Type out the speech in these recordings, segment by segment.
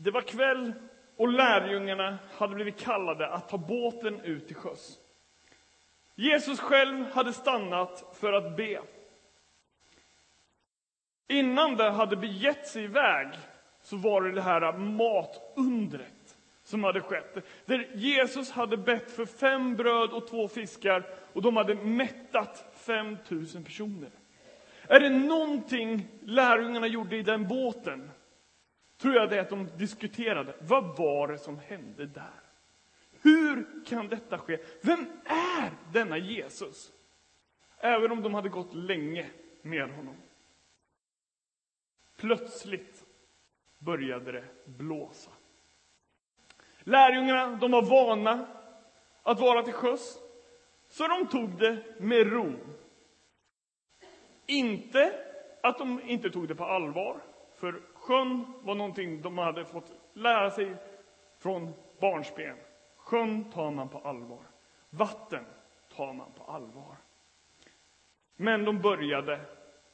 Det var kväll och lärjungarna hade blivit kallade att ta båten ut till sjöss. Jesus själv hade stannat för att be. Innan det hade begett sig iväg så var det det här matundret som hade skett. Där Jesus hade bett för fem bröd och två fiskar och de hade mättat fem tusen personer. Är det någonting lärjungarna gjorde i den båten tror jag det är att de diskuterade. Vad var det som hände där? Hur kan detta ske? Vem är denna Jesus? Även om de hade gått länge med honom. Plötsligt började det blåsa. Lärjungarna de var vana att vara till sjöss, så de tog det med ro. Inte att de inte tog det på allvar, för sjön var någonting de hade fått lära sig från barnsben. Sjön tar man på allvar. Vatten tar man på allvar. Men de började,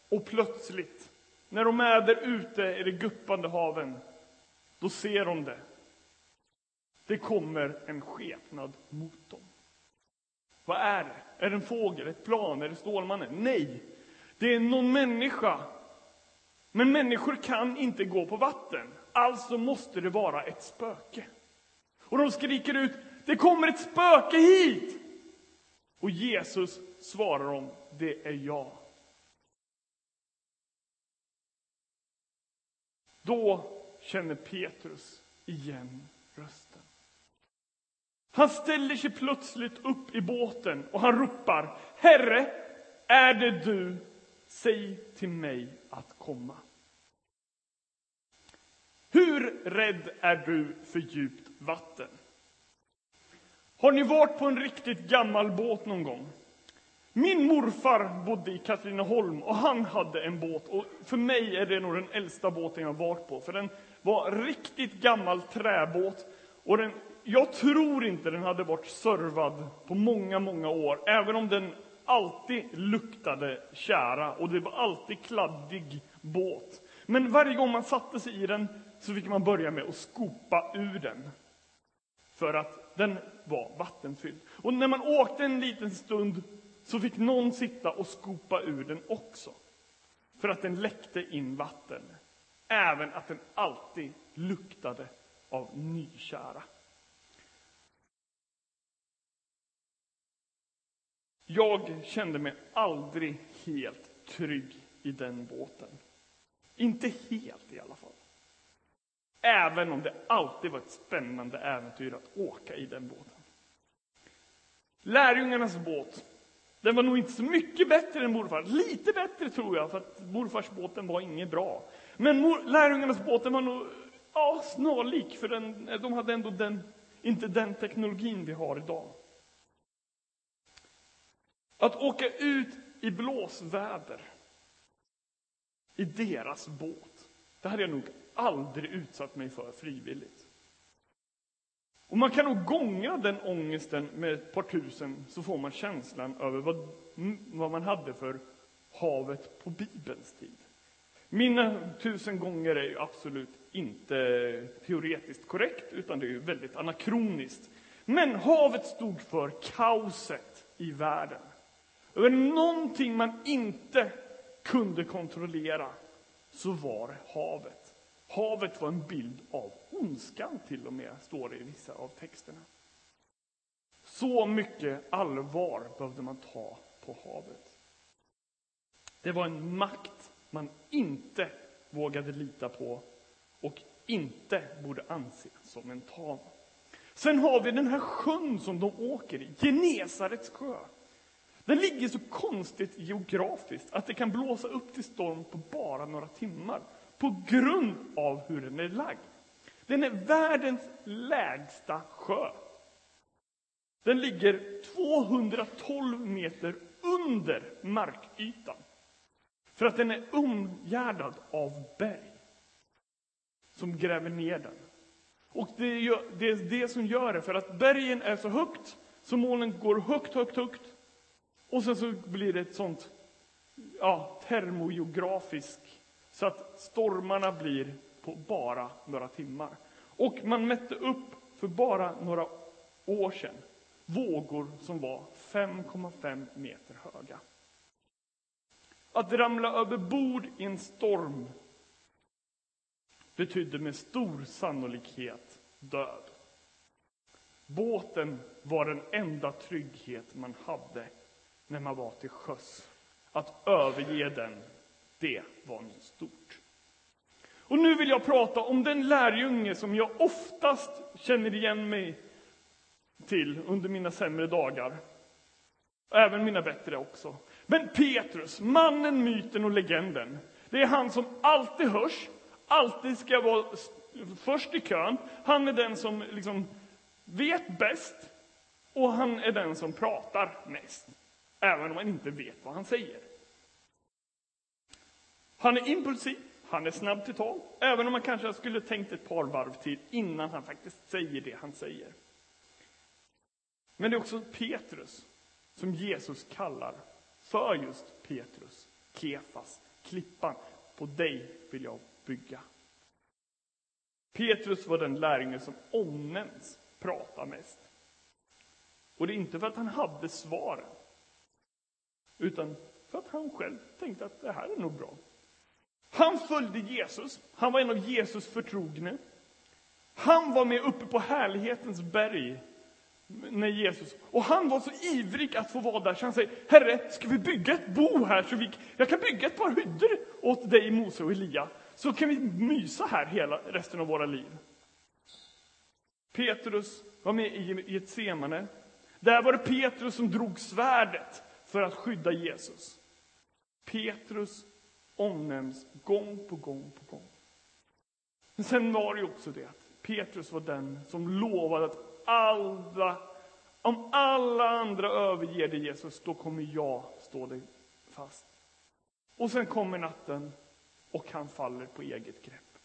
och plötsligt, när de är där ute i de guppande haven, då ser de det. Det kommer en skepnad mot dem. Vad är det? Är det en fågel, ett plan, är det Stålmannen? Nej, det är någon människa. Men människor kan inte gå på vatten. Alltså måste det vara ett spöke. Och de skriker ut, det kommer ett spöke hit! Och Jesus svarar dem, det är jag. Då känner Petrus igen rösten. Han ställer sig plötsligt upp i båten och han ropar, Herre, är det du? Säg till mig att komma. Hur rädd är du för djupt vatten? Har ni varit på en riktigt gammal båt någon gång? Min morfar bodde i Katrineholm och han hade en båt. Och för mig är det nog den äldsta båten jag varit på. För den var riktigt gammal träbåt. Och den, jag tror inte den hade varit servad på många, många år. Även om den alltid luktade kära och det var alltid kladdig båt. Men varje gång man satte sig i den så fick man börja med att skopa ur den. För att den var vattenfylld. Och när man åkte en liten stund så fick någon sitta och skopa ur den också. För att den läckte in vatten. Även att den alltid luktade av nykära. Jag kände mig aldrig helt trygg i den båten. Inte helt i alla fall. Även om det alltid var ett spännande äventyr att åka i den båten. Lärjungarnas båt, den var nog inte så mycket bättre än morfars. Lite bättre tror jag, för att morfars båten var inget bra. Men mor, lärjungarnas båt var nog ja, snarlik, för den, de hade ändå den, inte den teknologin vi har idag. Att åka ut i blåsväder i deras båt, det hade jag nog aldrig utsatt mig för frivilligt. Och man kan nog gånga den ångesten med ett par tusen så får man känslan över vad, vad man hade för havet på Bibelns tid. Mina tusen gånger är ju absolut inte teoretiskt korrekt, utan det är ju väldigt anakroniskt. Men havet stod för kaoset i världen. Över någonting man inte kunde kontrollera, så var det havet. Havet var en bild av ondskan till och med, står det i vissa av texterna. Så mycket allvar behövde man ta på havet. Det var en makt man inte vågade lita på och inte borde anse som en tam. Sen har vi den här sjön som de åker i, Genesarets sjö. Den ligger så konstigt geografiskt att det kan blåsa upp till storm på bara några timmar på grund av hur den är lagd. Den är världens lägsta sjö. Den ligger 212 meter under markytan. För att den är omgärdad av berg som gräver ner den. Och det är det som gör det, för att bergen är så högt så molnen går högt, högt, högt och sen så blir det ett sånt ja, termogeografiskt så att stormarna blir på bara några timmar. Och man mätte upp för bara några år sedan vågor som var 5,5 meter höga. Att ramla över bord i en storm betydde med stor sannolikhet död. Båten var den enda trygghet man hade när man var till sjöss. Att överge den, det var något stort. Och nu vill jag prata om den lärjunge som jag oftast känner igen mig till under mina sämre dagar. Även mina bättre också. Men Petrus, mannen, myten och legenden. Det är han som alltid hörs, alltid ska vara först i kön. Han är den som liksom vet bäst och han är den som pratar mest. Även om man inte vet vad han säger. Han är impulsiv, han är snabb till tal, även om man kanske skulle tänkt ett par varv till innan han faktiskt säger det han säger. Men det är också Petrus som Jesus kallar för just Petrus, Kefas, klippan. På dig vill jag bygga. Petrus var den lärjunge som omnämns prata mest. Och det är inte för att han hade svaren, utan för att han själv tänkte att det här är nog bra. Han följde Jesus, han var en av Jesus förtrogne. Han var med uppe på härlighetens berg när Jesus, och han var så ivrig att få vara där så han säger Herre, ska vi bygga ett bo här så vi, jag kan bygga ett par hyddor åt dig, Mose och Elia, så kan vi mysa här hela resten av våra liv. Petrus var med i Getsemane. Där var det Petrus som drog svärdet för att skydda Jesus. Petrus omnämns gång på gång på gång. Men sen var det ju också det att Petrus var den som lovade att alla, om alla andra överger dig Jesus, då kommer jag stå dig fast. Och sen kommer natten och han faller på eget grepp.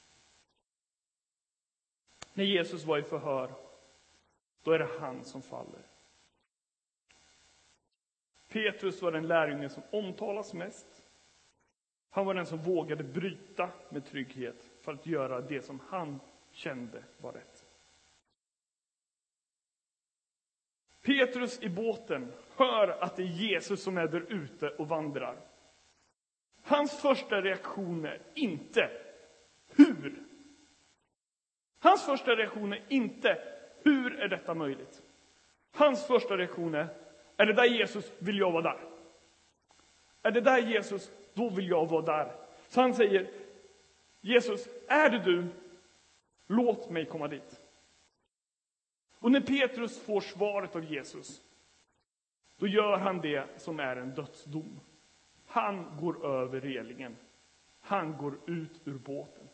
När Jesus var i förhör, då är det han som faller. Petrus var den lärjunge som omtalas mest. Han var den som vågade bryta med trygghet för att göra det som han kände var rätt. Petrus i båten hör att det är Jesus som är där ute och vandrar. Hans första reaktion är inte hur. Hans första reaktion är inte hur är detta möjligt. Hans första reaktion är är det där Jesus vill jag vara där. Är det där Jesus, då vill jag vara där. Så han säger Jesus, är det du? Låt mig komma dit. Och när Petrus får svaret av Jesus, då gör han det som är en dödsdom. Han går över relingen. Han går ut ur båten.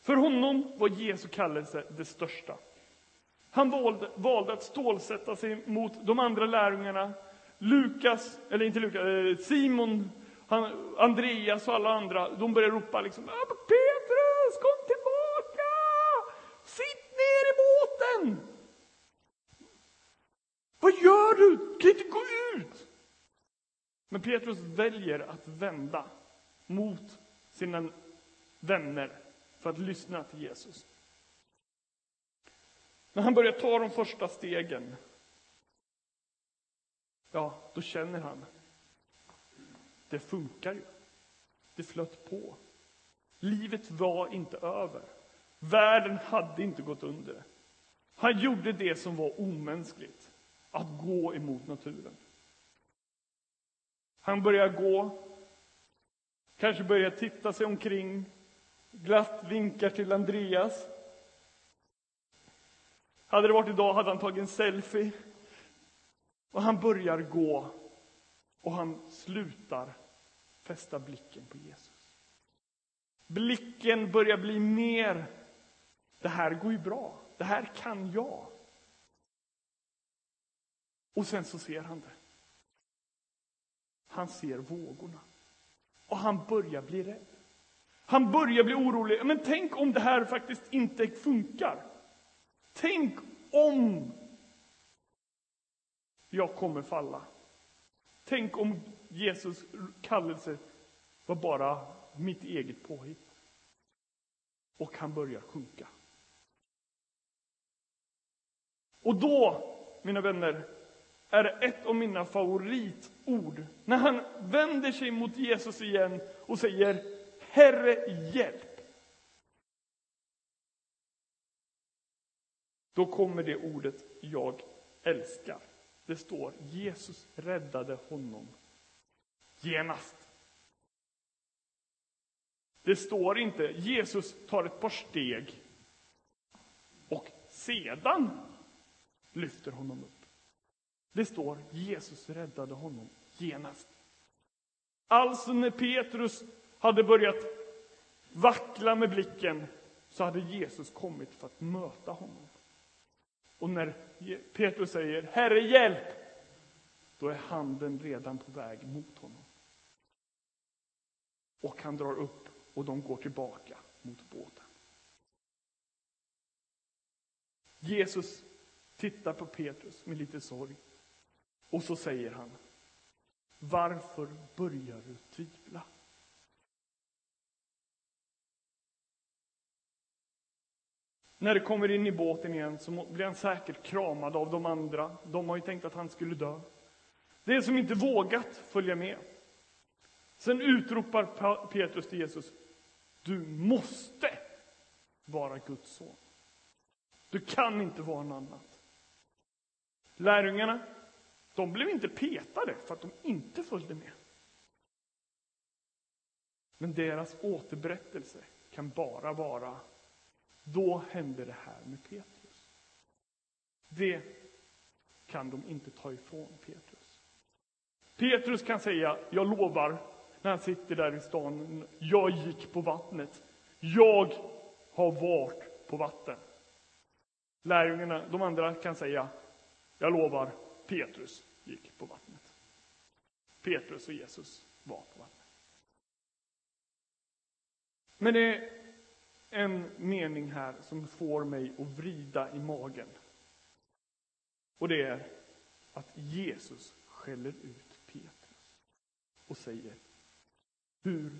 För honom var Jesu kallelse det största. Han valde, valde att stålsätta sig mot de andra lärjungarna. Lukas, eller inte Lukas, eh, Simon, han, Andreas och alla andra. De började ropa liksom ah, Petrus, kom tillbaka! Sitt ner i båten! Vad gör du? Kan inte gå ut? Men Petrus väljer att vända mot sina vänner för att lyssna till Jesus. När han börjar ta de första stegen, ja, då känner han, det funkar ju. Det flöt på. Livet var inte över. Världen hade inte gått under. Han gjorde det som var omänskligt, att gå emot naturen. Han börjar gå, kanske börjar titta sig omkring, glatt vinkar till Andreas. Hade det varit idag hade han tagit en selfie. Och han börjar gå och han slutar fästa blicken på Jesus. Blicken börjar bli mer, det här går ju bra, det här kan jag. Och sen så ser han det. Han ser vågorna. Och han börjar bli rädd. Han börjar bli orolig. Men tänk om det här faktiskt inte funkar. Tänk om jag kommer falla. Tänk om Jesus kallelse var bara mitt eget påhitt. Och han börjar sjunka. Och då, mina vänner, är det ett av mina favoritord. När han vänder sig mot Jesus igen och säger Herre, hjälp! Då kommer det ordet jag älskar. Det står Jesus räddade honom genast. Det står inte Jesus tar ett par steg och sedan lyfter honom upp. Det står Jesus räddade honom genast. Alltså när Petrus hade börjat vackla med blicken så hade Jesus kommit för att möta honom. Och när Petrus säger Herre hjälp, då är handen redan på väg mot honom. Och han drar upp och de går tillbaka mot båten. Jesus tittar på Petrus med lite sorg och så säger han Varför börjar du tvivla? När det kommer in i båten igen så blir han säkert kramad av de andra. De har ju tänkt att han skulle dö. Det är som inte vågat följa med. Sen utropar Petrus till Jesus. Du måste vara Guds son. Du kan inte vara något annat. Lärjungarna, de blev inte petade för att de inte följde med. Men deras återberättelse kan bara vara då hände det här med Petrus. Det kan de inte ta ifrån Petrus. Petrus kan säga, jag lovar, när han sitter där i stan, jag gick på vattnet. Jag har varit på vatten. Lärjungarna, de andra kan säga, jag lovar, Petrus gick på vattnet. Petrus och Jesus var på vattnet. Men det en mening här som får mig att vrida i magen. Och det är att Jesus skäller ut Petrus och säger Hur,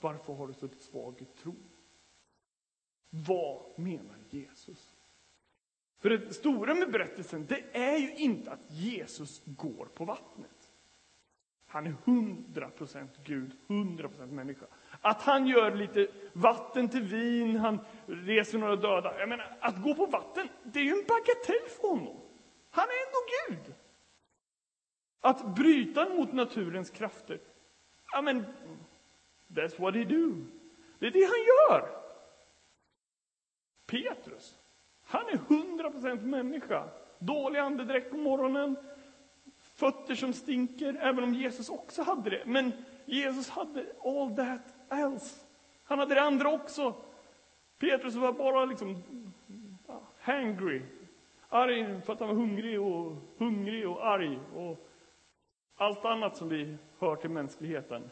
varför har du så svag tro? Vad menar Jesus? För det stora med berättelsen, det är ju inte att Jesus går på vattnet. Han är 100% Gud, 100% människa. Att han gör lite vatten till vin, han reser några döda. Jag menar, att gå på vatten, det är ju en bagatell för honom. Han är ändå Gud. Att bryta mot naturens krafter, ja men, that's what he do. Det är det han gör. Petrus, han är 100% människa. Dålig andedräkt på morgonen, fötter som stinker, även om Jesus också hade det. Men Jesus hade all that else. Han hade det andra också. Petrus var bara liksom ja, hangry. Arg för att han var hungrig och hungrig och arg och allt annat som vi hör till mänskligheten.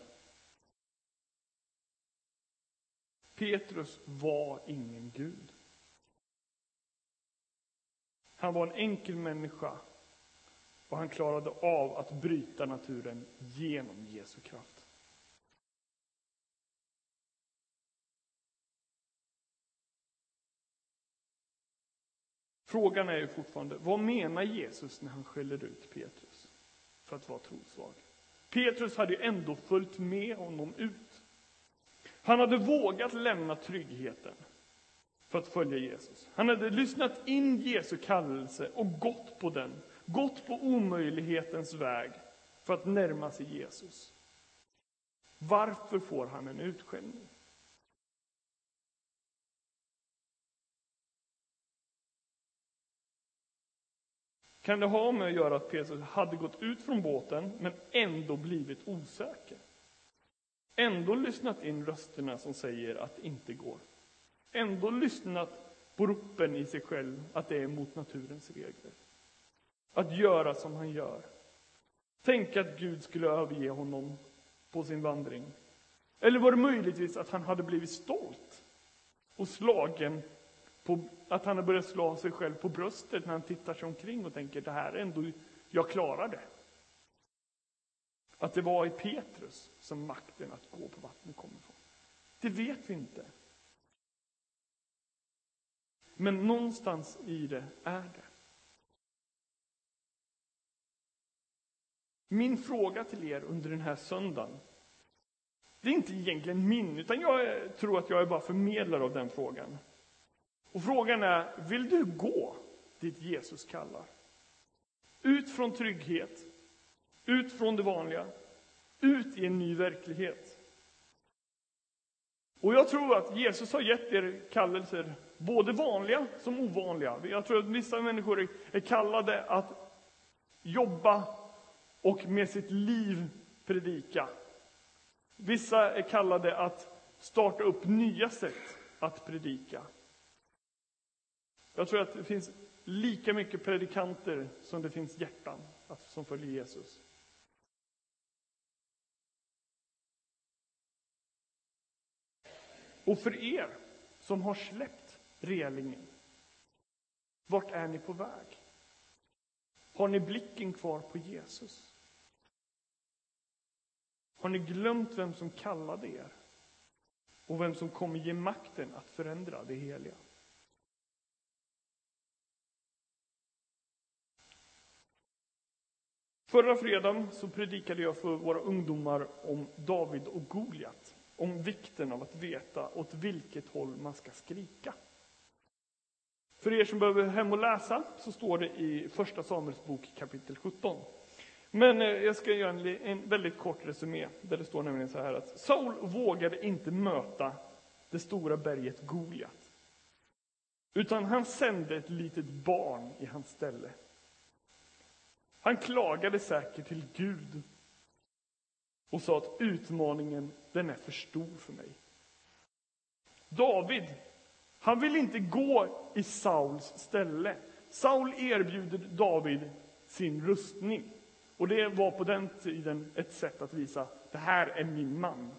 Petrus var ingen Gud. Han var en enkel människa och han klarade av att bryta naturen genom Jesu kraft. Frågan är ju fortfarande, vad menar Jesus när han skäller ut Petrus för att vara trosvag? Petrus hade ju ändå följt med honom ut. Han hade vågat lämna tryggheten för att följa Jesus. Han hade lyssnat in Jesu kallelse och gått på den gått på omöjlighetens väg för att närma sig Jesus. Varför får han en utskällning? Kan det ha med att göra att Petrus hade gått ut från båten men ändå blivit osäker? Ändå lyssnat in rösterna som säger att det inte går. Ändå lyssnat på ropen i sig själv att det är mot naturens regler att göra som han gör. Tänk att Gud skulle överge honom på sin vandring. Eller var det möjligtvis att han hade blivit stolt och slagen på, att han hade börjat slå sig själv på bröstet när han tittar sig omkring och tänker det här är ändå, jag klarar det. Att det var i Petrus som makten att gå på vattnet kom ifrån. Det vet vi inte. Men någonstans i det är det. Min fråga till er under den här söndagen, det är inte egentligen min, utan jag tror att jag är bara förmedlare av den frågan. Och frågan är, vill du gå dit Jesus kallar? Ut från trygghet, ut från det vanliga, ut i en ny verklighet. Och jag tror att Jesus har gett er kallelser, både vanliga som ovanliga. Jag tror att vissa människor är kallade att jobba och med sitt liv predika. Vissa är kallade att starta upp nya sätt att predika. Jag tror att det finns lika mycket predikanter som det finns hjärtan som följer Jesus. Och för er som har släppt relingen, vart är ni på väg? Har ni blicken kvar på Jesus? Har ni glömt vem som kallade er och vem som kommer ge makten att förändra det heliga? Förra fredagen så predikade jag för våra ungdomar om David och Goliat. Om vikten av att veta åt vilket håll man ska skrika. För er som behöver hem och läsa så står det i Första Samuels bok kapitel 17. Men eh, jag ska göra en, en väldigt kort resumé där det står nämligen så här att Saul vågade inte möta det stora berget Goliat. Utan han sände ett litet barn i hans ställe. Han klagade säkert till Gud och sa att utmaningen, den är för stor för mig. David, han vill inte gå i Sauls ställe. Saul erbjuder David sin rustning. Och det var på den tiden ett sätt att visa, det här är min man.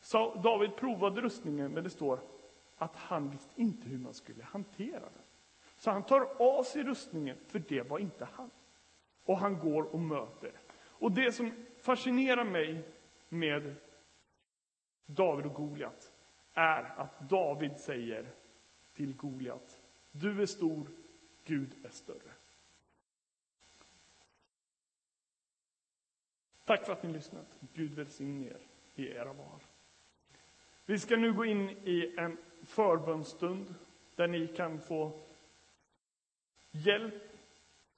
Så David provade rustningen, men det står att han visste inte hur man skulle hantera den. Så han tar av sig rustningen, för det var inte han. Och han går och möter. Och det som fascinerar mig med David och Goliat är att David säger till Goliat, du är stor, Gud är större. Tack för att ni lyssnat. Gud välsigne er i era val. Vi ska nu gå in i en förbönstund där ni kan få hjälp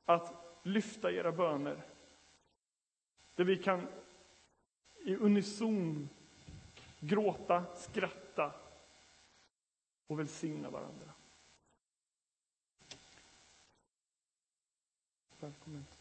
att lyfta era böner. Där vi kan i unison gråta, skratta och välsigna varandra. Välkommen.